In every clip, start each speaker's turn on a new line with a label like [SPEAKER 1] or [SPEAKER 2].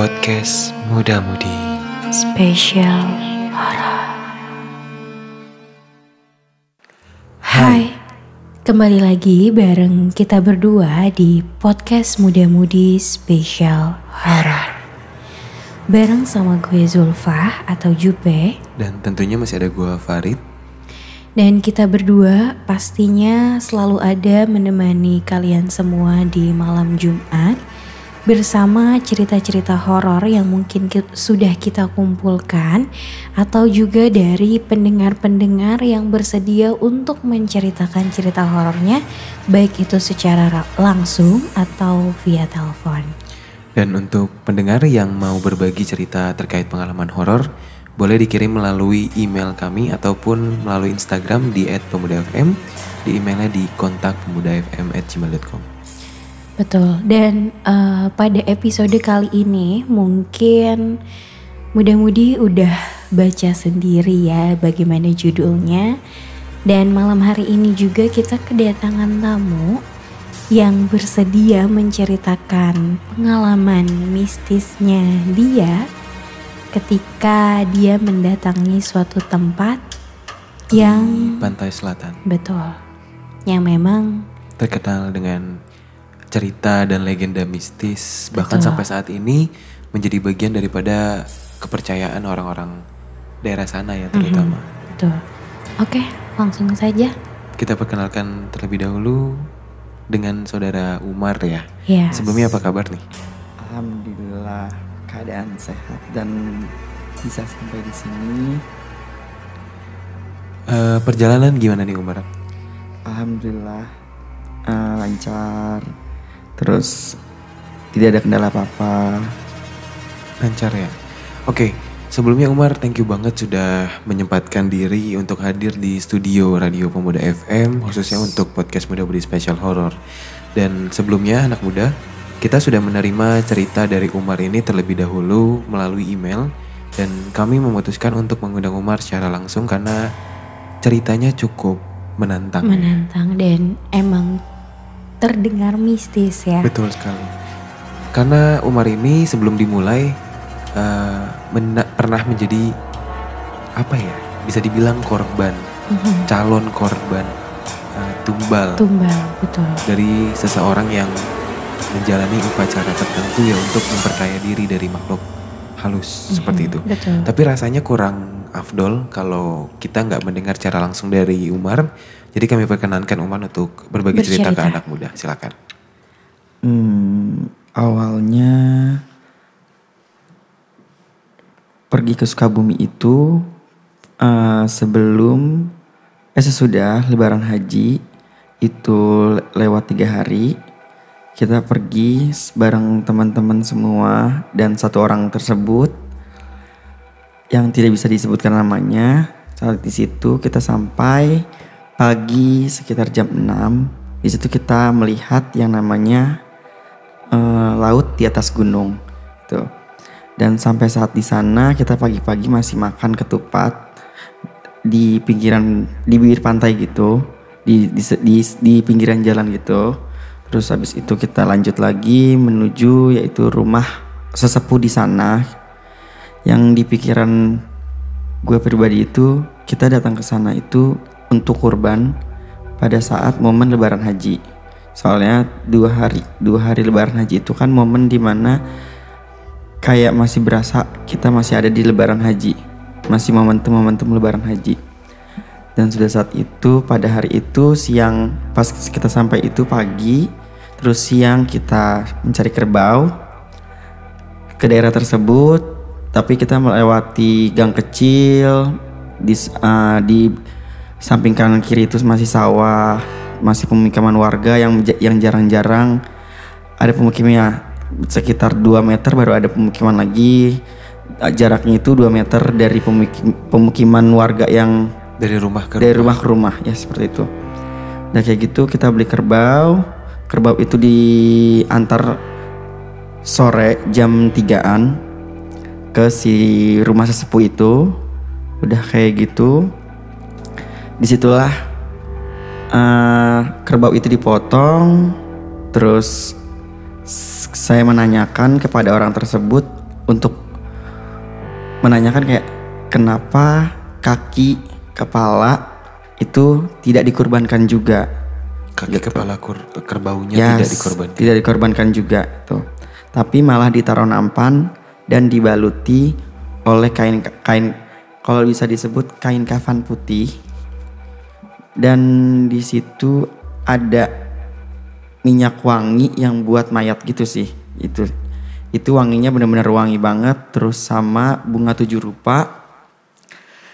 [SPEAKER 1] Podcast Muda Mudi
[SPEAKER 2] Spesial Horor. Hai, kembali lagi bareng kita berdua di podcast Muda Mudi Spesial Horor. Bareng sama gue Zulfa atau Jupe.
[SPEAKER 1] Dan tentunya masih ada gua Farid.
[SPEAKER 2] Dan kita berdua pastinya selalu ada menemani kalian semua di malam Jumat bersama cerita-cerita horor yang mungkin ki- sudah kita kumpulkan atau juga dari pendengar-pendengar yang bersedia untuk menceritakan cerita horornya baik itu secara ra- langsung atau via telepon.
[SPEAKER 1] Dan untuk pendengar yang mau berbagi cerita terkait pengalaman horor Boleh dikirim melalui email kami ataupun melalui Instagram di @pemudafm Di emailnya di kontak pemudafm@gmail.com
[SPEAKER 2] Betul. Dan eh, pada episode kali ini mungkin mudah-mudi udah baca sendiri ya bagaimana judulnya. Dan malam hari ini juga kita kedatangan tamu yang bersedia menceritakan pengalaman mistisnya dia ketika dia mendatangi suatu tempat yang
[SPEAKER 1] Pantai Selatan
[SPEAKER 2] betul yang memang
[SPEAKER 1] terkenal dengan cerita dan legenda mistis bahkan
[SPEAKER 2] Betul.
[SPEAKER 1] sampai saat ini menjadi bagian daripada kepercayaan orang-orang daerah sana ya terutama.
[SPEAKER 2] Betul. Oke, langsung saja.
[SPEAKER 1] Kita perkenalkan terlebih dahulu dengan saudara Umar ya.
[SPEAKER 2] Ya.
[SPEAKER 1] Sebelumnya apa kabar nih?
[SPEAKER 3] Alhamdulillah keadaan sehat dan bisa sampai di sini.
[SPEAKER 1] Eh, perjalanan gimana nih Umar?
[SPEAKER 3] Alhamdulillah eh, lancar. Terus tidak ada kendala apa-apa.
[SPEAKER 1] Lancar ya. Oke, sebelumnya Umar thank you banget sudah menyempatkan diri untuk hadir di studio Radio Pemuda FM khususnya untuk podcast Muda Budi Special Horror. Dan sebelumnya anak muda, kita sudah menerima cerita dari Umar ini terlebih dahulu melalui email dan kami memutuskan untuk mengundang Umar secara langsung karena ceritanya cukup menantang.
[SPEAKER 2] menantang dan emang terdengar mistis ya.
[SPEAKER 1] Betul sekali. Karena Umar ini sebelum dimulai eh, mena- pernah menjadi apa ya? Bisa dibilang korban,
[SPEAKER 2] Mhm.
[SPEAKER 1] calon korban eh, tumbal
[SPEAKER 2] Tumbal, betul.
[SPEAKER 1] dari seseorang yang menjalani upacara tertentu ya untuk memperkaya diri dari makhluk halus seperti itu.
[SPEAKER 2] Betul.
[SPEAKER 1] Tapi rasanya kurang afdol kalau kita nggak mendengar secara langsung dari Umar. Jadi kami perkenankan Umar untuk berbagi cerita ke
[SPEAKER 2] Bercerita.
[SPEAKER 1] anak muda. Silakan.
[SPEAKER 3] Hmm, awalnya pergi ke Sukabumi itu eh, sebelum eh sesudah Lebaran Haji itu lewat tiga hari kita pergi bareng teman-teman semua dan satu orang tersebut yang tidak bisa disebutkan namanya saat di situ kita sampai pagi sekitar jam 6 di situ kita melihat yang namanya eh, laut di atas gunung gitu. Dan sampai saat di sana kita pagi-pagi masih makan ketupat di pinggiran di bibir pantai gitu, di di, di, di pinggiran jalan gitu. Terus habis itu kita lanjut lagi menuju yaitu rumah sesepuh di sana yang di pikiran gue pribadi itu kita datang ke sana itu untuk kurban pada saat momen lebaran haji. Soalnya dua hari dua hari lebaran haji itu kan momen di mana kayak masih berasa kita masih ada di lebaran haji. Masih momentum-momentum lebaran haji. Dan sudah saat itu pada hari itu siang pas kita sampai itu pagi terus siang kita mencari kerbau ke daerah tersebut tapi kita melewati gang kecil di eh, di samping kanan kiri itu masih sawah masih pemukiman warga yang yang jarang-jarang ada pemukiman sekitar 2 meter baru ada pemukiman lagi jaraknya itu 2 meter dari pemukim- pemukiman warga yang
[SPEAKER 1] Dari rumah ke
[SPEAKER 3] dari rumah ke rumah ya seperti itu. Dan kayak gitu kita beli kerbau. Kerbau itu diantar sore jam 3-an ke si rumah sesepuh itu. Udah kayak gitu. Di situlah eh, kerbau itu dipotong. Terus saya menanyakan kepada orang tersebut untuk menanyakan kayak kenapa kaki kepala itu tidak dikorbankan juga
[SPEAKER 1] Kaki kepala kur, kerbaunya
[SPEAKER 3] Yes,
[SPEAKER 1] tidak dikorbankan.
[SPEAKER 3] tidak dikorbankan juga tuh tapi malah ditaruh nampan dan dibaluti oleh kain kain kalau bisa disebut kain kafan putih dan di situ ada minyak wangi yang buat mayat gitu sih. Itu itu wanginya benar-benar wangi banget terus sama bunga tujuh rupa.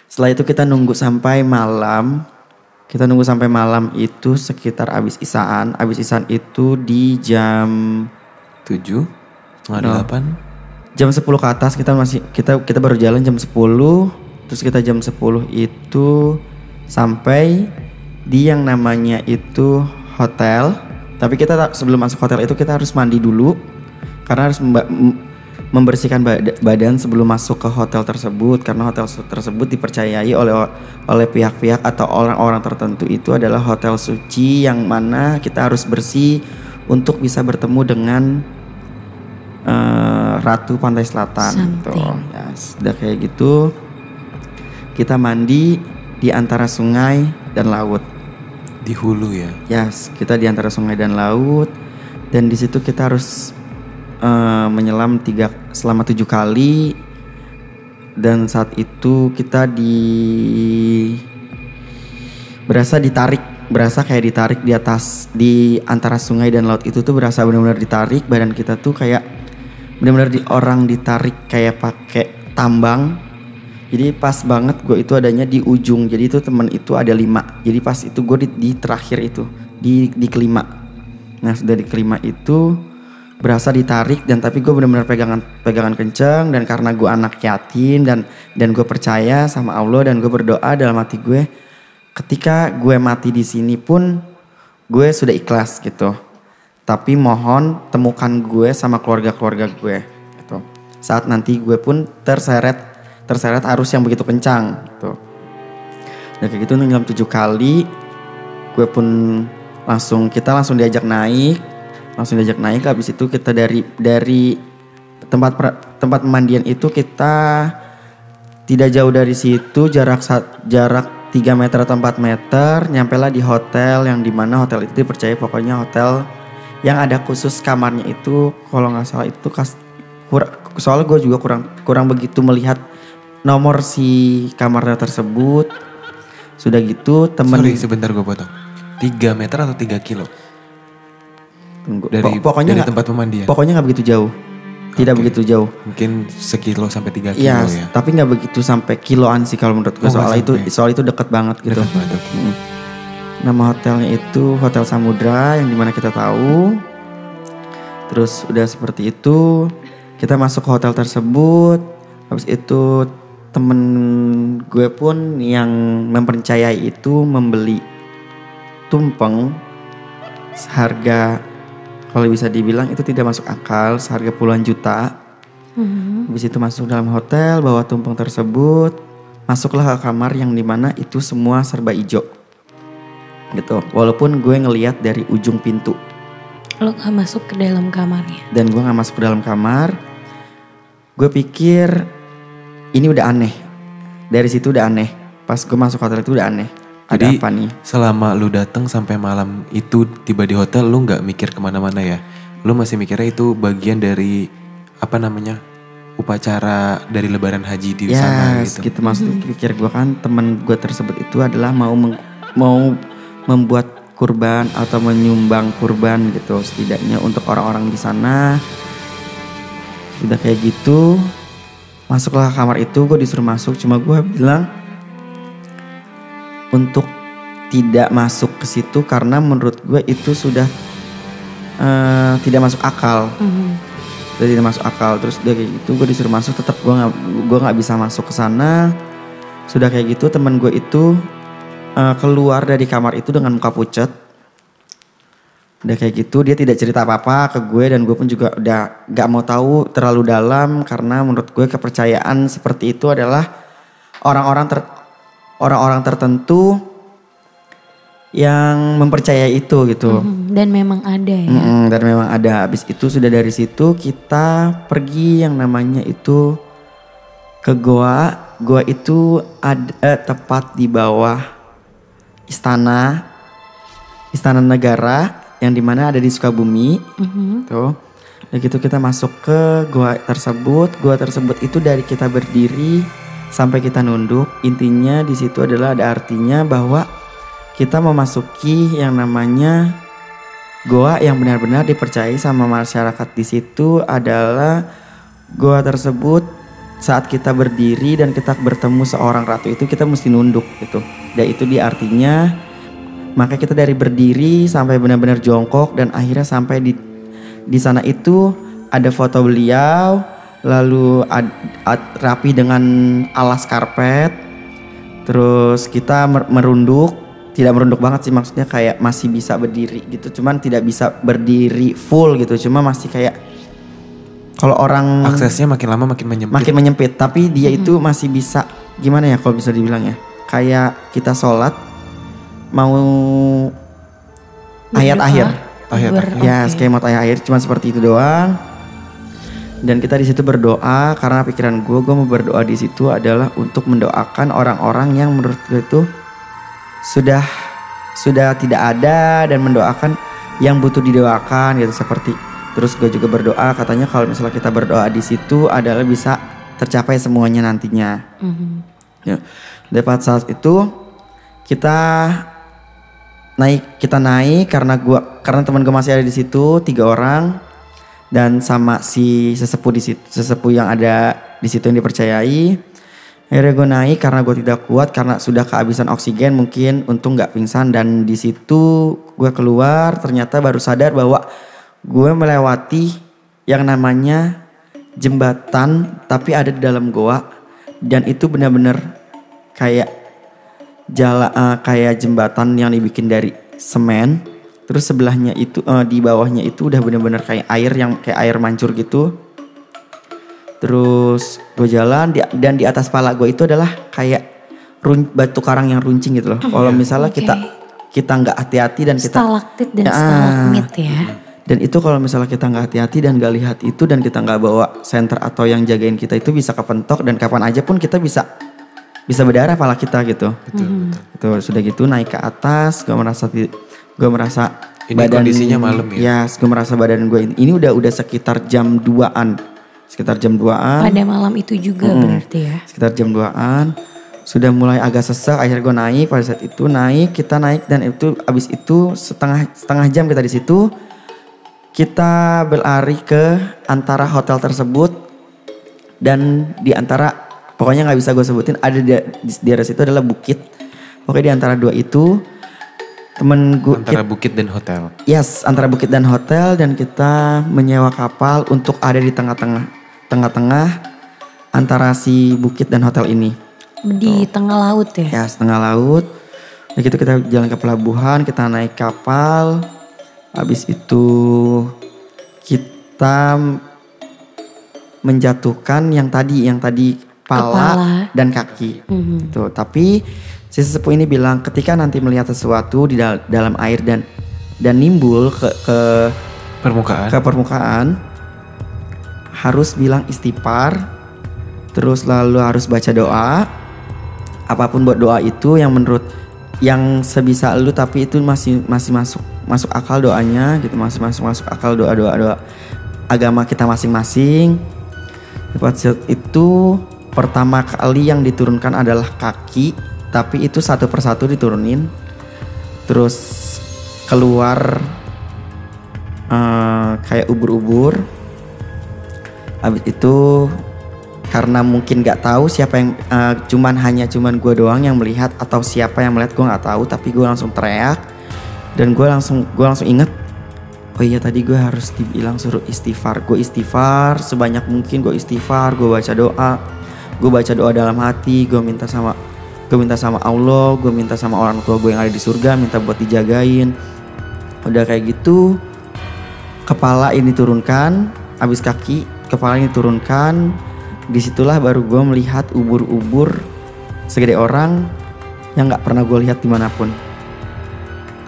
[SPEAKER 3] Setelah itu kita nunggu sampai malam. Kita nunggu sampai malam itu sekitar abis isaan. Abis isaan itu di jam
[SPEAKER 1] Tujuh,
[SPEAKER 3] No.
[SPEAKER 1] delapan.
[SPEAKER 3] jam 10 ke atas kita masih kita kita baru jalan jam 10 terus kita jam 10 itu sampai di yang namanya itu hotel tapi kita tak- sebelum masuk hotel itu kita harus mandi dulu karena harus membersihkan bad- badan sebelum masuk ke hotel tersebut karena hotel tersebut dipercayai oleh oleh pihak-pihak atau orang-orang tertentu itu adalah hotel suci yang mana kita harus bersih untuk bisa bertemu dengan eh, Ratu Pantai Selatan gitu. Ya, sudah kayak gitu. Kita mandi di antara sungai dan laut.
[SPEAKER 1] Di hulu ya.
[SPEAKER 3] Yes, kita di antara sungai dan laut. Dan di situ kita harus eh, menyelam tiga selama tujuh kali. Dan saat itu kita di berasa ditarik berasa kayak ditarik di atas di antara sungai dan laut itu tuh berasa benar-benar ditarik. Badan kita tuh kayak benar-benar di orang ditarik kayak pakai tambang jadi pas banget gue itu adanya di ujung. Jadi itu temen itu ada lima. Jadi pas itu gue di, di terakhir itu. Di di kelima. Nah sudah di kelima itu berasa ditarik dan tapi gue benar-benar pegangan pegangan kenceng dan karena gue anak yatim dan dan gue percaya sama Allah dan gue berdoa dalam hati gue ketika gue mati di sini pun gue sudah ikhlas gitu. Tapi mohon temukan gue sama keluarga-keluarga gue gitu. Saat nanti gue pun terseret terseret arus yang begitu kencang gitu. Dan kayak gitu nyelam tujuh kali gue pun langsung kita langsung diajak naik langsung diajak naik habis itu kita dari dari tempat tempat pemandian itu kita tidak jauh dari situ jarak jarak 3 meter atau 4 meter nyampe lah di hotel yang di mana hotel itu dipercaya pokoknya hotel yang ada khusus kamarnya itu kalau nggak salah itu kas kur- soalnya gue juga kurang kurang begitu melihat nomor si kamarnya tersebut sudah gitu temen
[SPEAKER 1] Sorry sebentar gue potong. 3 meter atau 3 kilo?
[SPEAKER 3] Tunggu.
[SPEAKER 1] Dari,
[SPEAKER 3] Po- pokoknya
[SPEAKER 1] dari
[SPEAKER 3] nggak-
[SPEAKER 1] tempat pemandian.
[SPEAKER 3] pokoknya nggak begitu jauh tidak
[SPEAKER 1] Oke.
[SPEAKER 3] begitu jauh
[SPEAKER 1] Mungkin sekilo sampai 3 kilo
[SPEAKER 3] Iya,
[SPEAKER 1] ya.
[SPEAKER 3] tapi nggak begitu sampai kiloan sih kalau menurut gue
[SPEAKER 1] Oh,
[SPEAKER 3] soal itu soal itu deket banget gitu.
[SPEAKER 1] Dekat banget.
[SPEAKER 3] Mm. Nama hotelnya itu Hotel Samudra yang di mana kita tahu. Terus udah seperti itu kita masuk ke hotel tersebut. Habis itu temen gue pun yang mempercayai itu membeli tumpeng seharga kalau bisa dibilang itu tidak masuk akal seharga puluhan juta.
[SPEAKER 2] Mhm.
[SPEAKER 3] Habis itu masuk dalam hotel, bawa tumpeng tersebut, masuklah ke kamar yang di mana itu semua serba hijau. Gitu. Walaupun gue ngeliat dari ujung pintu
[SPEAKER 2] Lo gak masuk ke dalam kamarnya.
[SPEAKER 3] dan gue nggak masuk ke dalam kamar, gue pikir ini udah aneh. Dari situ udah aneh. Pas gue masuk hotel itu udah aneh. Ada
[SPEAKER 1] Jadi
[SPEAKER 3] apa nih?
[SPEAKER 1] selama lu datang sampai malam itu tiba di hotel lu nggak mikir ke mana-mana ya? Lu masih mikirnya itu bagian dari apa namanya upacara dari Lebaran Haji di sana
[SPEAKER 3] Yes,
[SPEAKER 1] gitu.
[SPEAKER 3] gitu maksudnya pikir gue kan temen gue tersebut itu adalah mau meng- mau membuat kurban atau menyumbang kurban gitu setidaknya untuk orang-orang di sana udah kayak gitu masuklah ke kamar itu gue disuruh masuk. Cuma gue bilang untuk tidak masuk ke situ karena menurut gue itu sudah eh, tidak masuk akal.
[SPEAKER 2] Mhm.
[SPEAKER 3] udah tidak masuk akal. Terus udah kayak gitu gue disuruh masuk. Tetap gue nggak gue nggak bisa masuk ke sana. Sudah kayak gitu teman gue itu eh, keluar dari kamar itu dengan muka pucat udah kayak gitu dia tidak cerita apa apa ke gue dan gue pun juga udah nggak mau tahu terlalu dalam karena menurut gue kepercayaan seperti itu adalah orang-orang ter orang-orang tertentu yang mempercayai itu gitu.
[SPEAKER 2] Dan memang ada ya.
[SPEAKER 3] Mm-mm, dan memang ada habis itu sudah dari situ kita pergi yang namanya itu ke goa. Goa itu ada eh, tepat di bawah istana istana negara yang di mana ada di Sukabumi.
[SPEAKER 2] Mhm.
[SPEAKER 3] Tuh. Dan gitu kita masuk ke goa tersebut. Goa tersebut itu dari kita berdiri sampai kita nunduk. Intinya di situ adalah ada artinya bahwa kita memasuki yang namanya goa yang benar-benar dipercayai sama masyarakat di situ adalah goa tersebut saat kita berdiri dan kita bertemu seorang ratu itu kita mesti nunduk gitu. Dan itu di artinya maka kita dari berdiri sampai benar-benar jongkok dan akhirnya sampai di di sana itu ada foto beliau lalu ad- ad- rapi dengan alas karpet. Terus kita mer- merunduk tidak merunduk banget sih maksudnya kayak masih bisa berdiri gitu. Cuman tidak bisa berdiri full gitu cuma masih kayak kalau orang
[SPEAKER 1] Aksesnya makin lama makin menyempit.
[SPEAKER 3] makin menyempit tapi dia itu masih bisa gimana ya kalau bisa dibilang ya? Kayak kita sholat mau ayat
[SPEAKER 2] Berdoa,
[SPEAKER 3] akhir
[SPEAKER 1] Ayat
[SPEAKER 2] ber-
[SPEAKER 1] akhir.
[SPEAKER 3] ya
[SPEAKER 2] oke.
[SPEAKER 3] skema ayat akhir cuma seperti itu doang dan kita di situ berdoa karena pikiran gue gue mau berdoa di situ adalah untuk mendoakan orang-orang yang menurut gue itu sudah sudah tidak ada dan mendoakan yang butuh didoakan gitu seperti terus gue juga berdoa katanya kalau misalnya kita berdoa di situ adalah bisa tercapai semuanya nantinya
[SPEAKER 2] Mhm.
[SPEAKER 3] ya dapat saat itu kita naik kita naik karena gua karena teman gue masih ada di situ tiga orang. Dan sama si sesepuh di situ sesepuh yang ada di situ yang dipercayai. Akhirnya gue naik karena gue tidak kuat karena sudah kehabisan oksigen mungkin untung nggak pingsan. Dan di situ gue keluar ternyata baru sadar bahwa gue melewati yang namanya jembatan tapi ada di dalam goa. Dan itu benar-benar kayak jala eh, kayak jembatan yang dibikin dari semen terus sebelahnya itu eh, di bawahnya itu udah benar-benar kayak air yang kayak air mancur gitu terus gue jalan di- dan di atas pala gue itu adalah kayak run- batu karang yang runcing gitu loh kalau misalnya
[SPEAKER 2] oke.
[SPEAKER 3] kita kita nggak hati-hati dan kita
[SPEAKER 2] Stalaktit dan
[SPEAKER 3] Ya.
[SPEAKER 2] stalagmit ya.
[SPEAKER 3] dan itu kalau misalnya kita nggak hati-hati dan nggak lihat itu dan kita nggak bawa center atau yang jagain kita itu bisa kepentok dan kapan aja pun kita bisa bisa berdarah pala kita gitu.
[SPEAKER 1] Betul, betul.
[SPEAKER 3] Itu sudah gitu naik ke atas, gue merasa gue merasa
[SPEAKER 1] Ini kondisinya malam ya?
[SPEAKER 3] gue merasa badan gue ini, ini udah udah sekitar jam 2-an. Sekitar jam 2-an.
[SPEAKER 2] Pada malam itu juga berarti ya.
[SPEAKER 3] Sekitar jam 2-an. Sudah mulai agak sesek, akhirnya gue naik pada saat itu naik, kita naik dan itu abis itu setengah setengah jam kita di situ kita berlari ke antara hotel tersebut dan di antara pokoknya nggak bisa gue sebutin. Ada di, di daerah situ adalah bukit. Pokoknya di antara dua itu temen gue
[SPEAKER 1] Antara bukit dan hotel.
[SPEAKER 3] yes antara bukit dan hotel dan kita menyewa kapal untuk ada di tengah-tengah tengah-tengah antara si bukit dan hotel ini.
[SPEAKER 2] Di tengah laut ya.
[SPEAKER 3] ya setengah laut. Begitu kita jalan ke pelabuhan kita naik kapal. Habis itu kita menjatuhkan yang tadi yang tadi pala,
[SPEAKER 2] Kepala.
[SPEAKER 3] dan kaki
[SPEAKER 2] Mhm.
[SPEAKER 3] Tuh, tapi si sesepuh ini bilang ketika nanti melihat sesuatu di dal- dalam air dan dan nimbul ke ke
[SPEAKER 1] Permukaan.
[SPEAKER 3] ke permukaan harus bilang istighfar terus lalu harus baca doa apa pun buat doa itu yang menurut yang sebisa lu tapi itu masih masih masuk masuk akal doanya gitu masih masuk masuk akal doa doa doa agama kita masing-masing saat itu pertama kali yang diturunkan adalah kaki tapi itu satu persatu diturunin. Terus keluar eh, kayak ubur-ubur. Habis itu karena mungkin nggak tahu siapa yang eh, cuman hanya cuman gue doang yang melihat atau siapa yang melihat gue nggak tahu tapi gue langsung teriak. Dan gue langsung gue langsung inget oh iya tadi gue harus dibilang suruh istighfar. Gue istighfar sebanyak mungkin gue istighfar gue baca doa gue baca doa dalam hati gue minta sama gue minta sama Allah gue minta sama orang tua gue yang ada di surga minta buat dijagain udah kayak gitu kepala ini turunkan habis kaki kepala ini turunkan di situlah baru gue melihat ubur-ubur segede orang yang nggak pernah gue lihat di mana pun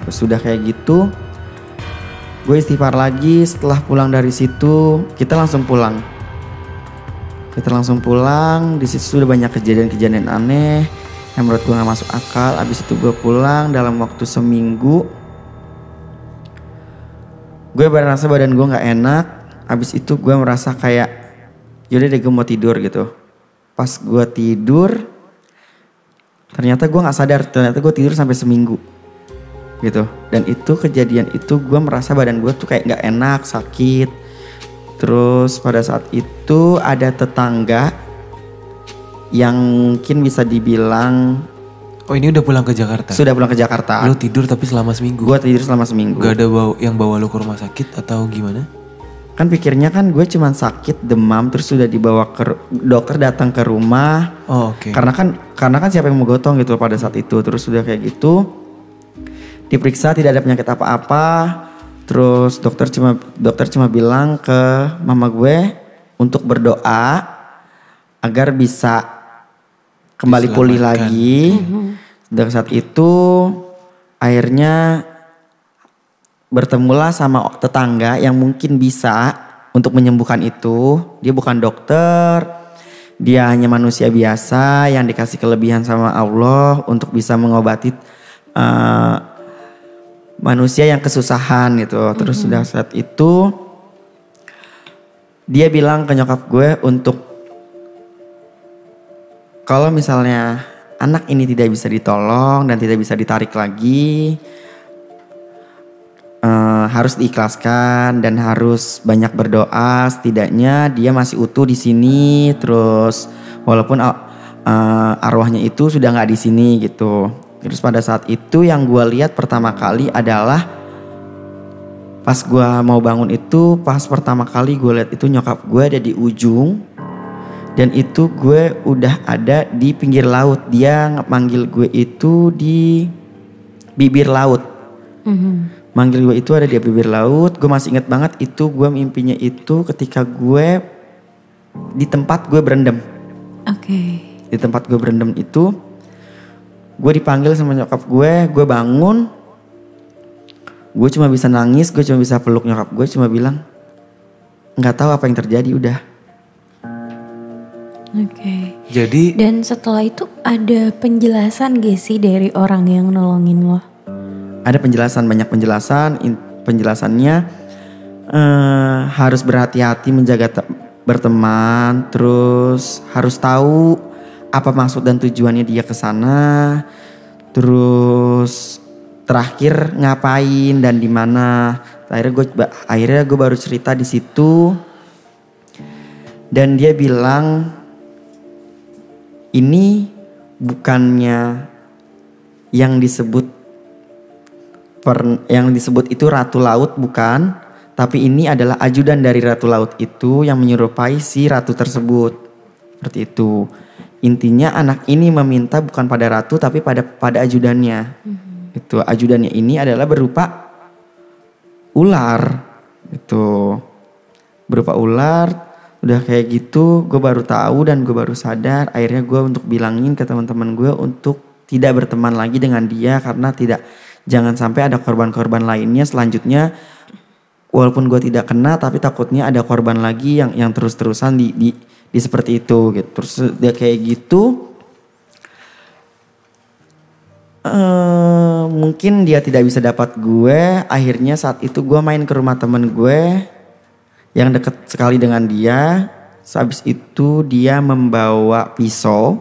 [SPEAKER 3] Terus sudah kayak gitu, gue istighfar lagi. Setelah pulang dari situ, kita langsung pulang. Kita langsung pulang. Di situ sudah banyak kejadian-kejadian aneh yang menurut gue nggak masuk akal. Abis itu gue pulang dalam waktu seminggu. Gue merasa badan gue nggak enak. Abis itu gue merasa kayak yaudah deh gue mau tidur gitu. Pas gue tidur, ternyata gue nggak sadar. Ternyata gue tidur sampai seminggu gitu. Dan itu kejadian itu gue merasa badan gue tuh kayak nggak enak, sakit. Terus pada saat itu ada tetangga yang mungkin bisa dibilang
[SPEAKER 1] Oh ini udah pulang ke Jakarta?
[SPEAKER 3] sudah pulang ke Jakarta.
[SPEAKER 1] Lu tidur tapi selama seminggu?
[SPEAKER 3] Gue tidur selama seminggu.
[SPEAKER 1] Gak ada bawa, yang bawa lu ke rumah sakit atau gimana?
[SPEAKER 3] Kan pikirnya kan gue cuman sakit demam terus sudah dibawa ke dokter datang ke rumah.
[SPEAKER 1] Oh oke.
[SPEAKER 3] Karena kan karena kan siapa yang mau gotong gitu pada saat itu. Terus sudah kayak gitu diperiksa tidak ada penyakit apa-apa. Terus dokter cuma dokter cuma bilang ke mama gue untuk berdoa agar bisa kembali pulih lagi. Dan saat itu akhirnya bertemulah sama tetangga yang mungkin bisa untuk menyembuhkan itu. Dia bukan dokter, dia hanya manusia biasa yang dikasih kelebihan sama Allah untuk bisa mengobati eh, manusia yang kesusahan gitu. Terus sudah saat itu dia bilang ke nyokap gue untuk kalau misalnya anak ini tidak bisa ditolong dan tidak bisa ditarik lagi, eh, harus diikhlaskan dan harus banyak berdoa. Setidaknya dia masih utuh di sini, terus walaupun eh, arwahnya itu sudah nggak di sini gitu. Terus pada saat itu yang gue lihat pertama kali adalah pas gue mau bangun itu, pas pertama kali gue lihat itu nyokap gue ada di ujung dan itu gue udah ada di pinggir laut. Dia manggil gue itu di bibir laut. Manggil gue itu ada di bibir laut. Gue masih inget banget itu gue mimpinya itu ketika gue di tempat gue berendam.
[SPEAKER 2] Oke.
[SPEAKER 3] Di tempat gue berendam itu gue dipanggil sama nyokap gue, gue bangun. Gue cuma bisa nangis, gue cuma bisa peluk nyokap gue, cuma bilang nggak tahu apa yang terjadi udah.
[SPEAKER 2] Oke.
[SPEAKER 1] Jadi
[SPEAKER 2] Dan setelah itu ada penjelasan gak sih dari orang yang nolongin lo?
[SPEAKER 3] ada penjelasan banyak penjelasan In- penjelasannya eh, harus berhati-hati menjaga te- berteman terus harus tahu apa maksud dan tujuannya dia ke sana terus terakhir ngapain dan di mana akhirnya gue akhirnya gue baru cerita di situ dan dia bilang ini bukannya yang disebut per- yang disebut itu ratu laut bukan, tapi ini adalah ajudan dari ratu laut itu yang menyerupai si ratu tersebut. Seperti itu. Intinya anak ini meminta bukan pada ratu tapi pada pada ajudannya. Itu ajudannya ini adalah berupa ular. Itu berupa ular. Udah kayak gitu, gue baru tahu dan gue baru sadar. Akhirnya gue untuk bilangin ke teman-teman gue untuk tidak berteman lagi dengan dia karena tidak jangan sampai ada korban-korban lainnya selanjutnya walaupun gue tidak kena tapi takutnya ada korban lagi yang yang terus-terusan di, di di seperti itu gitu. Terus dia kayak gitu eh mungkin dia tidak bisa dapat gue. Akhirnya saat itu gue main ke rumah temen gue yang deket sekali dengan dia. Habis itu dia membawa pisau.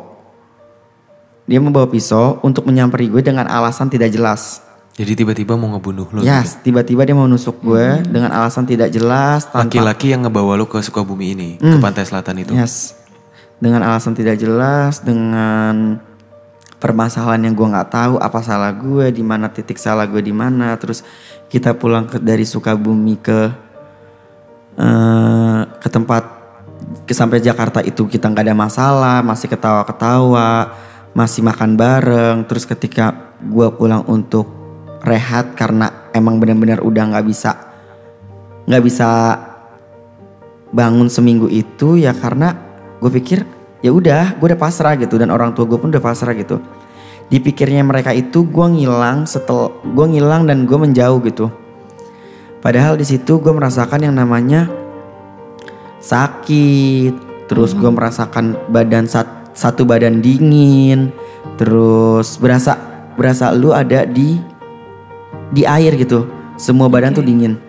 [SPEAKER 3] Dia membawa pisau untuk menyamperi gue dengan alasan tidak jelas
[SPEAKER 1] jadi tiba-tiba mau ngebunuh lu.
[SPEAKER 3] Ya,
[SPEAKER 1] gitu.
[SPEAKER 3] tiba-tiba dia mau nusuk gue dengan alasan tidak jelas tanpa
[SPEAKER 1] Laki-laki yang ngebawa lu ke Sukabumi ini, ke
[SPEAKER 3] Hmm.
[SPEAKER 1] pantai selatan itu.
[SPEAKER 3] Yes. Dengan alasan tidak jelas, dengan permasalahan yang gue nggak tahu apa salah gue, di mana titik salah gue di mana. Terus kita pulang ke, dari Sukabumi ke eh, ke tempat ke sampai Jakarta itu kita nggak ada masalah, masih ketawa-ketawa, masih makan bareng. Terus ketika gue pulang untuk rehat karena emang benar-benar udah nggak bisa nggak bisa bangun seminggu itu ya karena gue pikir ya udah gue udah pasrah gitu. Dan orang tua gue pun udah pasrah gitu. Dipikirnya mereka itu gue ngilang setel gue ngilang dan gue menjauh gitu. Padahal di situ gue merasakan yang namanya sakit terus gue merasakan badan sat- satu badan dingin terus berasa berasa lu ada di di air gitu semua badan tuh dingin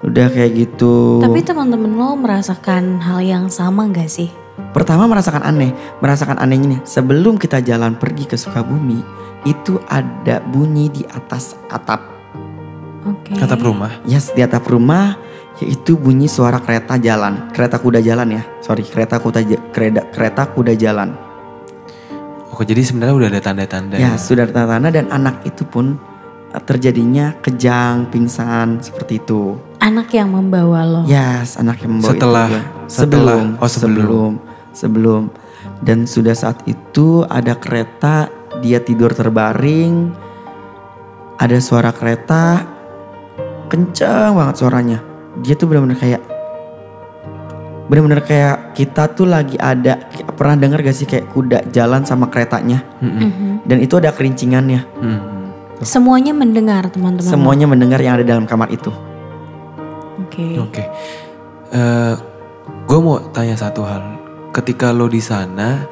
[SPEAKER 3] udah kayak gitu
[SPEAKER 2] Tapi teman-teman lo merasakan hal yang sama gak sih?
[SPEAKER 3] Pertama merasakan aneh, merasakan anehnya nih. Sebelum kita jalan pergi ke Sukabumi, itu ada bunyi di atas atap.
[SPEAKER 2] Oke.
[SPEAKER 1] Atap rumah.
[SPEAKER 3] Yes, di atap rumah yaitu bunyi suara kereta jalan, kereta kuda jalan ya. Sorry, kereta kuda kereta kereta kuda jalan.
[SPEAKER 1] Oke, jadi sebenarnya udah ada tanda-tanda.
[SPEAKER 3] Ya, sudah ada tanda dan anak itu pun terjadinya kejang, pingsan seperti itu.
[SPEAKER 2] Anak yang membawa lo.
[SPEAKER 3] Yes, anak yang membawa
[SPEAKER 1] Setelah-
[SPEAKER 3] itu gue.
[SPEAKER 1] setelah-
[SPEAKER 3] sebelum,
[SPEAKER 1] oh, sebelum.
[SPEAKER 3] sebelum, sebelum. Dan sudah saat itu ada kereta, dia tidur terbaring. Ada suara kereta, kencang banget suaranya. Dia tuh benar-benar kayak, benar-benar kayak kita tuh lagi ada. Pernah dengar gak sih kayak kuda jalan sama keretanya?
[SPEAKER 1] Mm-mm.
[SPEAKER 2] Mhm.
[SPEAKER 3] Dan itu ada kerincingannya.
[SPEAKER 1] Mm.
[SPEAKER 2] Semuanya mendengar teman-teman.
[SPEAKER 3] Semuanya mendengar yang ada dalam kamar itu.
[SPEAKER 2] Oke.
[SPEAKER 1] Oke. gue mau tanya satu hal. Ketika lo di sana,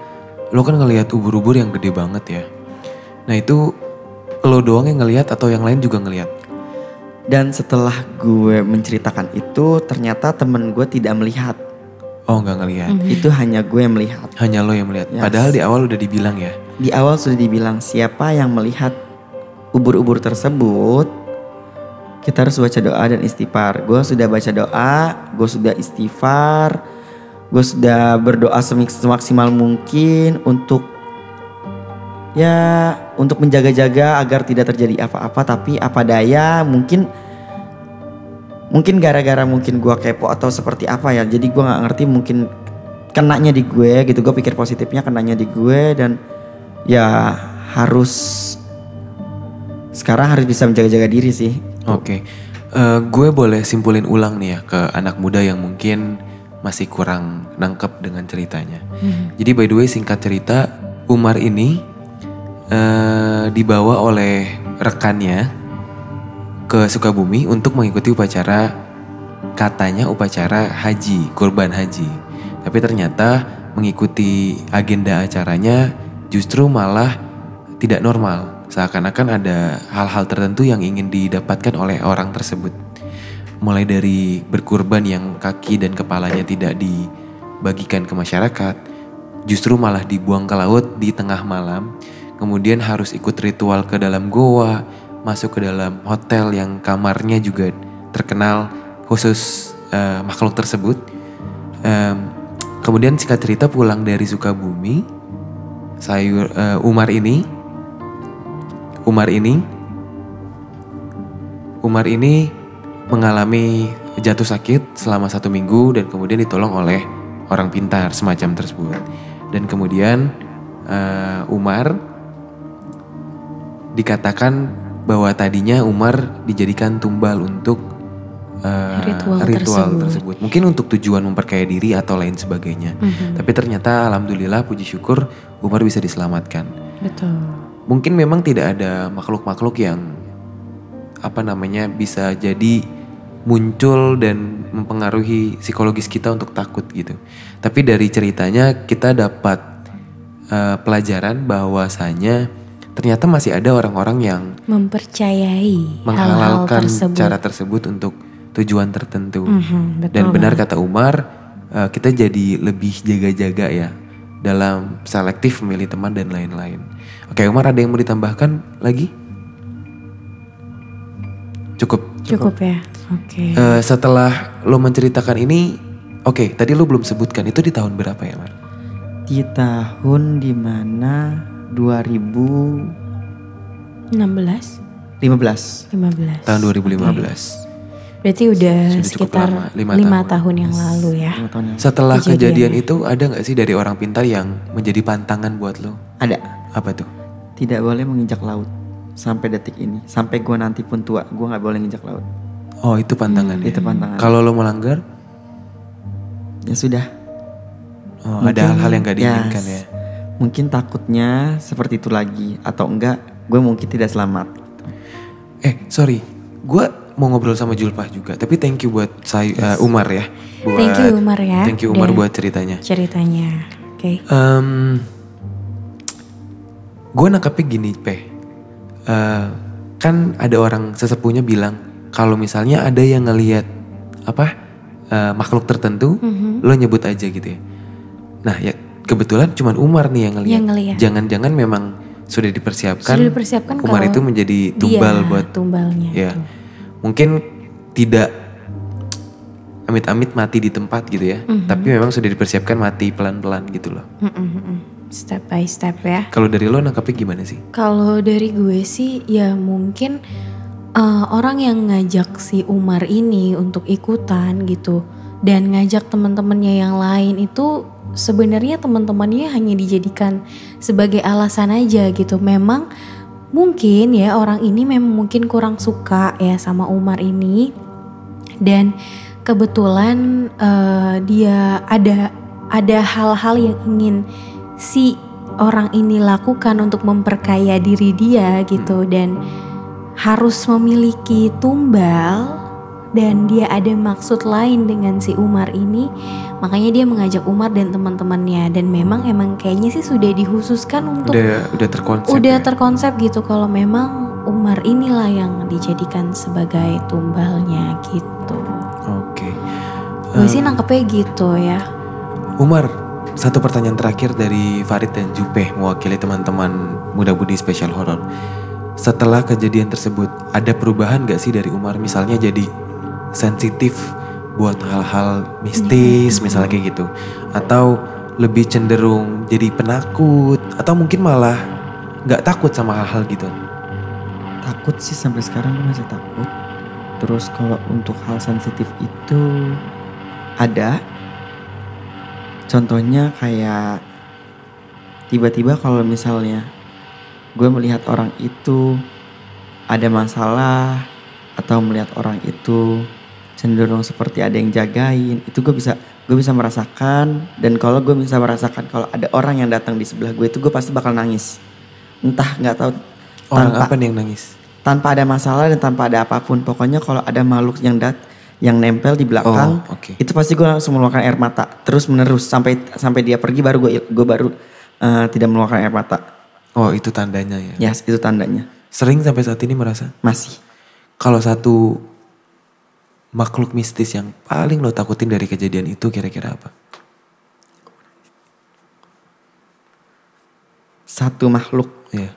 [SPEAKER 1] lo kan ngelihat ubur-ubur yang gede banget ya. Nah itu lo doang yang ngelihat atau yang lain juga ngelihat?
[SPEAKER 3] Dan setelah gue menceritakan itu, ternyata temen gue tidak melihat.
[SPEAKER 1] Oh nggak ngelihat.
[SPEAKER 2] Mhm.
[SPEAKER 3] Itu hanya gue yang melihat.
[SPEAKER 1] Hanya lo yang melihat.
[SPEAKER 3] Yes.
[SPEAKER 1] Padahal di awal udah dibilang ya.
[SPEAKER 3] Di awal sudah dibilang siapa yang melihat ubur-ubur tersebut, kita harus baca doa dan istighfar. Gue sudah baca doa, gue sudah istighfar, gue sudah berdoa semaksimal mungkin untuk ya untuk menjaga-jaga agar tidak terjadi apa-apa. Tapi apa daya mungkin mungkin gara-gara mungkin gue kepo atau seperti apa ya. Jadi gue nggak ngerti mungkin kenanya di gue gitu. Gue pikir positifnya kenanya di gue dan ya harus sekarang harus bisa menjaga-jaga diri sih.
[SPEAKER 1] Oke. Eh, gue boleh simpulin ulang nih ya ke anak muda yang mungkin masih kurang nangkep dengan ceritanya. Jadi by the way singkat cerita Umar ini eh, dibawa oleh rekannya ke Sukabumi untuk mengikuti upacara katanya upacara haji, kurban haji. Tapi ternyata mengikuti agenda acaranya justru malah tidak normal. Seakan-akan ada hal-hal tertentu yang ingin didapatkan oleh orang tersebut. Mulai dari berkurban yang kaki dan kepalanya tidak dibagikan ke masyarakat, justru malah dibuang ke laut di tengah malam. Kemudian harus ikut ritual ke dalam goa, masuk ke dalam hotel yang kamarnya juga terkenal khusus eh, makhluk tersebut. Em, kemudian singkat cerita pulang dari Sukabumi, sayur eh, Umar ini, Umar ini, Umar ini mengalami jatuh sakit selama satu minggu dan kemudian ditolong oleh orang pintar semacam tersebut. Dan kemudian eh, Umar dikatakan bahwa tadinya Umar dijadikan tumbal untuk eh,
[SPEAKER 2] Ritual tersebut.
[SPEAKER 1] tersebut. Mungkin untuk tujuan memperkaya diri atau lain sebagainya.
[SPEAKER 2] Mhm.
[SPEAKER 1] Tapi ternyata alhamdulillah puji syukur Umar bisa diselamatkan.
[SPEAKER 2] Betul.
[SPEAKER 1] Mungkin memang tidak ada makhluk-makhluk yang apa namanya bisa jadi muncul dan mempengaruhi psikologis kita untuk takut gitu. Tapi dari ceritanya kita dapat eh, pelajaran bahwasanya ternyata masih ada orang-orang yang
[SPEAKER 2] Mempercayai
[SPEAKER 1] menghalalkan
[SPEAKER 2] tersebut.
[SPEAKER 1] cara tersebut untuk tujuan tertentu.
[SPEAKER 2] Mhm, betul
[SPEAKER 1] Dan benar
[SPEAKER 2] banget.
[SPEAKER 1] kata Umar, eh, kita jadi lebih jaga-jaga ya dalam selektif memilih teman dan lain-lain. Oke, Umar ada yang mau ditambahkan lagi? Cukup.
[SPEAKER 2] Cukup ya. Oke.
[SPEAKER 1] Eh, setelah lo menceritakan ini, oke, tadi lo belum sebutkan itu di tahun berapa ya, Mar?
[SPEAKER 3] Di tahun di mana 2015
[SPEAKER 2] 16, 15.
[SPEAKER 1] Tahun 2015.
[SPEAKER 2] Berarti udah
[SPEAKER 1] Sudah cukup
[SPEAKER 2] sekitar
[SPEAKER 1] lama, lima
[SPEAKER 2] lima
[SPEAKER 1] tahun.
[SPEAKER 2] tahun yang lalu ya.
[SPEAKER 3] lima tahun yang
[SPEAKER 1] Setelah
[SPEAKER 2] Kejadiannya.
[SPEAKER 1] kejadian itu ada nggak sih dari orang pintar yang menjadi pantangan buat lo?
[SPEAKER 3] ada
[SPEAKER 1] Apa tuh?
[SPEAKER 3] Tidak boleh menginjak laut sampai detik ini sampai gua nanti pun tua gua nggak boleh menginjak laut
[SPEAKER 1] Oh itu pantangan
[SPEAKER 3] itu pantangan
[SPEAKER 1] Kalau lo melanggar,
[SPEAKER 3] ya sudah
[SPEAKER 1] oh, ada
[SPEAKER 3] Mungkin-
[SPEAKER 1] hal-hal yang gak diinginkan
[SPEAKER 3] yes.
[SPEAKER 1] ya.
[SPEAKER 3] mungkin takutnya seperti itu lagi atau enggak gue mungkin tidak selamat.
[SPEAKER 1] Eh sorry, gue mau ngobrol sama Julpah juga. Tapi thank you buat saya eh, Umar ya. Buat,
[SPEAKER 2] Thank you, Umar ya.
[SPEAKER 1] Thank you Umar
[SPEAKER 2] Udah.
[SPEAKER 1] buat ceritanya.
[SPEAKER 2] Ceritanya. Oke.
[SPEAKER 1] Em, gue nangkepnya gini, Peh. Eh, kan ada orang sesepuhnya bilang kalau misalnya ada yang ngelihat apa eh, makhluk tertentu,
[SPEAKER 2] Mhm.
[SPEAKER 1] lo nyebut aja gitu ya. Nah ya kebetulan cuman Umar nih yang ngelihat. Jangan-jangan memang sudah dipersiapkan.
[SPEAKER 2] Sudah dipersiapkan
[SPEAKER 1] Umar itu menjadi tumbal buat
[SPEAKER 2] tumbalnya.
[SPEAKER 1] ya.
[SPEAKER 2] itu.
[SPEAKER 1] Mungkin tidak amit-amit mati di tempat gitu ya.
[SPEAKER 2] Mhm.
[SPEAKER 1] Tapi memang sudah dipersiapkan mati pelan-pelan gitu loh.
[SPEAKER 2] Mm-mm. Step by step ya.
[SPEAKER 1] Kalau dari lo nangkapnya gimana sih?
[SPEAKER 2] Kalau dari gue sih ya mungkin eh, orang yang ngajak si Umar ini untuk ikutan gitu dan ngajak teman-temannya yang lain itu sebenarnya teman-temannya hanya dijadikan sebagai alasan aja gitu. Memang mungkin ya orang ini memang mungkin kurang suka ya sama Umar ini dan kebetulan eh, dia ada ada hal-hal yang ingin si orang ini lakukan untuk memperkaya diri dia gitu dan harus memiliki tumbal dan dia ada maksud lain dengan si Umar ini makanya dia mengajak Umar dan teman-temannya dan memang emang kayaknya sih sudah dihususkan untuk
[SPEAKER 1] Udah udah terkonsep.
[SPEAKER 2] udah
[SPEAKER 1] ya?
[SPEAKER 2] terkonsep gitu kalau memang Umar inilah yang dijadikan sebagai tumbalnya gitu.
[SPEAKER 1] Oke.
[SPEAKER 2] Gue sih nangkepnya gitu ya.
[SPEAKER 1] Umar, satu pertanyaan terakhir dari Farid dan Jupe mewakili teman-teman Muda Budi Special Horror. Setelah kejadian tersebut, ada perubahan gak sih dari Umar? Misalnya jadi sensitif buat hal-hal mistis, misalnya kayak gitu, atau lebih cenderung jadi penakut, atau mungkin malah nggak takut sama hal-hal gitu?
[SPEAKER 3] Takut sih sampai sekarang gue masih takut. Terus kalau untuk hal sensitif itu ada. Contohnya kayak tiba-tiba kalau misalnya gue melihat orang itu ada masalah atau melihat orang itu cenderung seperti ada yang jagain itu gue bisa gue bisa merasakan. Dan kalau gue bisa merasakan kalau ada orang yang datang di sebelah gue itu gue pasti bakal nangis. Entah nggak tahu
[SPEAKER 1] Orang
[SPEAKER 3] tanpa-
[SPEAKER 1] apa nih yang nangis?
[SPEAKER 3] tanpa ada masalah dan tanpa ada apa pun. Pokoknya kalau ada makhluk yang dat yang nempel di belakang
[SPEAKER 1] Oh, oke.
[SPEAKER 3] itu pasti gue langsung mengeluarkan air mata terus menerus sampai sampai dia pergi baru gue gue baru eh, tidak mengeluarkan air mata
[SPEAKER 1] Oh itu tandanya ya.
[SPEAKER 3] ya itu tandanya
[SPEAKER 1] Sering sampai saat ini merasa?
[SPEAKER 3] masih
[SPEAKER 1] Kalau satu makhluk mistis yang paling lo takutin dari kejadian itu kira-kira apa?
[SPEAKER 3] satu makhluk
[SPEAKER 1] Iya.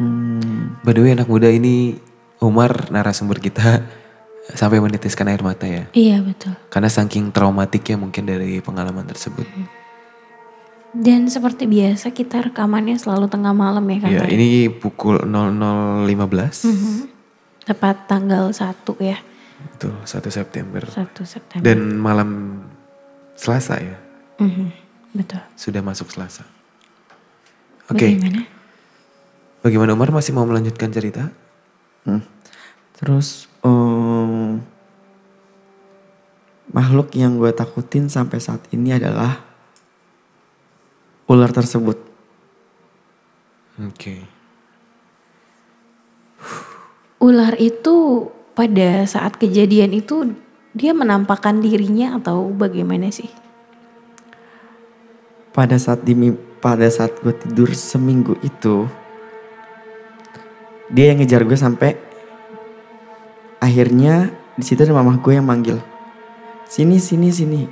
[SPEAKER 3] Hmm,
[SPEAKER 1] By the way anak muda ini Umar narasumber kita sampai menitiskan air mata ya.
[SPEAKER 2] Iya betul.
[SPEAKER 1] Karena saking traumatiknya mungkin dari pengalaman tersebut.
[SPEAKER 2] Dan seperti biasa kita rekamannya selalu tengah malam ya kan.
[SPEAKER 1] Iya, ini pukul 00.15.
[SPEAKER 2] Mhm. Tepat tanggal 1 ya.
[SPEAKER 1] Betul, 1 September.
[SPEAKER 2] 1 September.
[SPEAKER 1] Dan malam Selasa ya.
[SPEAKER 2] Mhm, Betul.
[SPEAKER 1] Sudah masuk Selasa. Oke,
[SPEAKER 2] Bagaimana?
[SPEAKER 1] Bagaimana Umar masih mau melanjutkan cerita?
[SPEAKER 3] hmm. terus em, makhluk yang gue takutin sampai saat ini adalah ular tersebut
[SPEAKER 1] Oke.
[SPEAKER 2] Ular itu pada saat kejadian itu dia menampakkan dirinya atau bagaimana sih?
[SPEAKER 3] pada saat di pada saat gue tidur seminggu itu dia yang ngejar gue sampai akhirnya di situ ada mamah gue yang manggil sini sini sini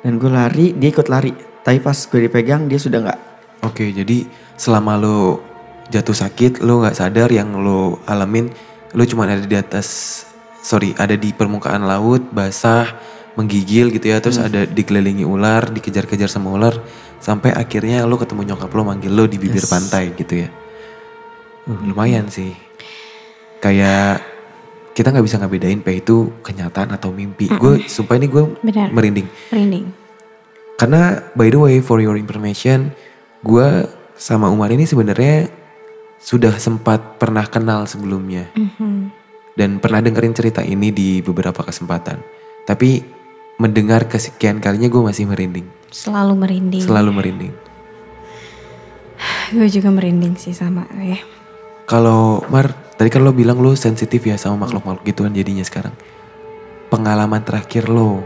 [SPEAKER 3] dan gue lari dia ikut lari tapi pas gue dipegang dia sudah nggak
[SPEAKER 1] Oke, jadi selama lo jatuh sakit, lo nggak sadar yang lo alamin, lo cuma ada di atas, sorry, ada di permukaan laut, basah, menggigil gitu ya, terus ada dikelilingi ular, dikejar-kejar sama ular, sampai akhirnya lo ketemu nyokap lo manggil lo di bibir
[SPEAKER 3] Yes.
[SPEAKER 1] pantai gitu ya. Uh, lumayan sih. Kayak kita nggak bisa ngebedain pe itu kenyataan atau mimpi. Gue sumpah ini gue
[SPEAKER 2] Benar.
[SPEAKER 1] merinding.
[SPEAKER 2] Merinding.
[SPEAKER 1] Karena by the way for your information, gue sama Umar ini sebenarnya sudah sempat pernah kenal sebelumnya
[SPEAKER 2] Mhm.
[SPEAKER 1] dan pernah dengerin cerita ini di beberapa kesempatan. Tapi mendengar kesekian kalinya gue masih merinding.
[SPEAKER 2] Selalu merinding.
[SPEAKER 1] Selalu merinding.
[SPEAKER 2] Gue juga merinding sih sama ya.
[SPEAKER 1] Kalau Mar, tadi kan lo bilang lo sensitif ya sama makhluk-makhluk gitu kan jadinya sekarang. Pengalaman terakhir lo,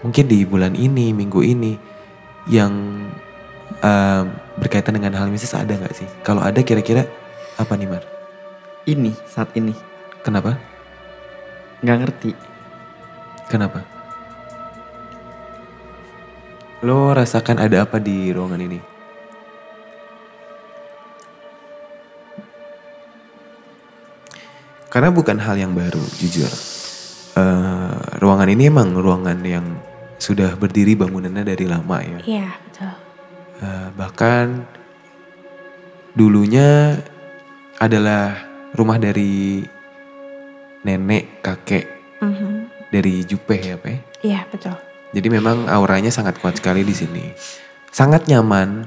[SPEAKER 1] mungkin di bulan ini, minggu ini, yang em, berkaitan dengan hal mistis ada nggak sih? Kalau ada kira-kira apa nih Mar?
[SPEAKER 3] Ini saat ini
[SPEAKER 1] Kenapa?
[SPEAKER 3] nggak ngerti.
[SPEAKER 1] Kenapa? Lo rasakan ada apa di ruangan ini? Karena bukan hal yang baru, jujur. Eh, ruangan ini emang ruangan yang sudah berdiri bangunannya dari lama ya.
[SPEAKER 2] Iya betul.
[SPEAKER 1] Eh, bahkan dulunya adalah rumah dari nenek, kakek
[SPEAKER 2] Mhm.
[SPEAKER 1] dari Jupe ya, Pak. ya?
[SPEAKER 2] Iya betul.
[SPEAKER 1] Jadi memang auranya sangat kuat sekali di sini. Sangat nyaman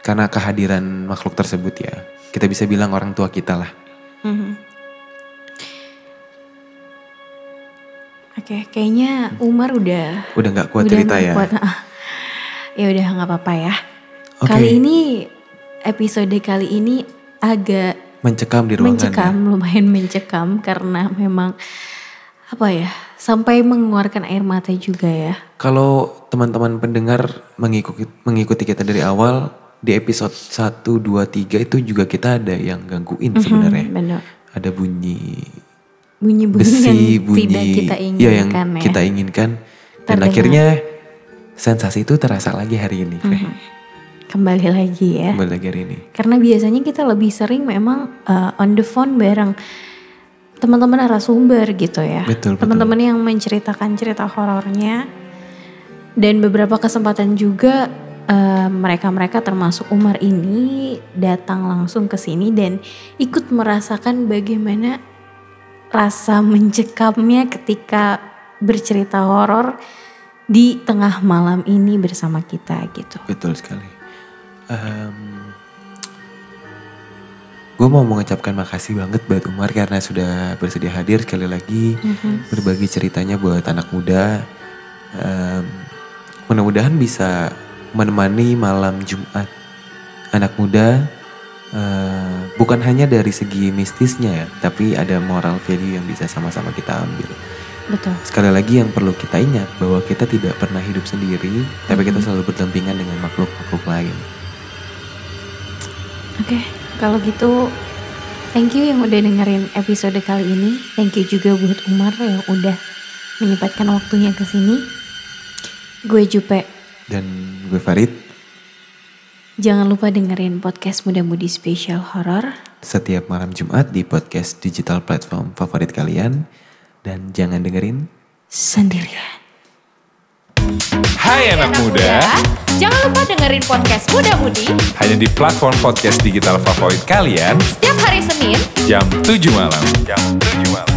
[SPEAKER 1] karena kehadiran makhluk tersebut ya. Kita bisa bilang orang tua kita lah.
[SPEAKER 2] Mhm. Oke, kayaknya Umar udah
[SPEAKER 1] Udah nggak kuat
[SPEAKER 2] udah
[SPEAKER 1] cerita ya.
[SPEAKER 2] kuat. ya udah nggak apa-apa ya.
[SPEAKER 1] Oke.
[SPEAKER 2] Kali ini episode kali ini agak
[SPEAKER 1] Mencekam di ruangan.
[SPEAKER 2] mencekam, lumayan mencekam karena memang apa ya sampai mengeluarkan air mata juga ya.
[SPEAKER 1] Kalau teman-teman pendengar mengikuti mengikuti kita dari awal di episode 1 2 3 itu juga kita ada yang gangguin sebenarnya.
[SPEAKER 2] Mhm, benar.
[SPEAKER 1] Ada bunyi
[SPEAKER 2] Bunyi-bunyi
[SPEAKER 1] besi,
[SPEAKER 2] yang
[SPEAKER 1] bunyi
[SPEAKER 2] tidak kita
[SPEAKER 1] ya yang
[SPEAKER 2] inginkan ya.
[SPEAKER 1] kita inginkan dan
[SPEAKER 2] Terdengar.
[SPEAKER 1] akhirnya sensasi itu terasa lagi hari ini. Frey.
[SPEAKER 2] Mhm. Kembali lagi ya.
[SPEAKER 1] Kembali lagi hari ini.
[SPEAKER 2] Karena biasanya kita lebih sering memang uh, on the phone bareng teman-teman narasumber gitu ya.
[SPEAKER 1] Betul.
[SPEAKER 2] Teman-teman yang menceritakan cerita horornya. Dan beberapa kesempatan juga uh, mereka-mereka termasuk Umar ini datang langsung ke sini dan ikut merasakan bagaimana rasa mencekamnya ketika bercerita horor di tengah malam ini bersama kita gitu.
[SPEAKER 1] Betul sekali. gue mau mengucapkan makasih banget buat Umar karena sudah bersedia hadir sekali lagi berbagi ceritanya buat anak muda. Em, mudah-mudahan bisa menemani malam Jumat anak muda. Eh, bukan hanya dari segi mistisnya ya, tapi ada moral value yang bisa sama-sama kita ambil.
[SPEAKER 2] Betul.
[SPEAKER 1] Sekali lagi yang perlu kita ingat bahwa kita tidak pernah hidup sendiri, tapi kita selalu berdampingan dengan makhluk-makhluk lain.
[SPEAKER 2] Oke, kalau gitu thank you yang udah dengerin episode kali ini. Thank you juga buat Umar yang udah menyempatkan waktunya ke sini. Gue Jupe.
[SPEAKER 1] Dan gue Farid,
[SPEAKER 2] Jangan lupa dengerin podcast Muda Mudi Special Horror
[SPEAKER 1] setiap malam Jumat di podcast digital platform favorit kalian dan jangan dengerin
[SPEAKER 2] sendirian.
[SPEAKER 4] Hai anak, anak muda. muda,
[SPEAKER 5] jangan lupa dengerin podcast Muda Mudi
[SPEAKER 4] hanya di platform podcast digital favorit kalian
[SPEAKER 5] setiap hari Senin
[SPEAKER 4] jam 7 malam. Jam 7 malam.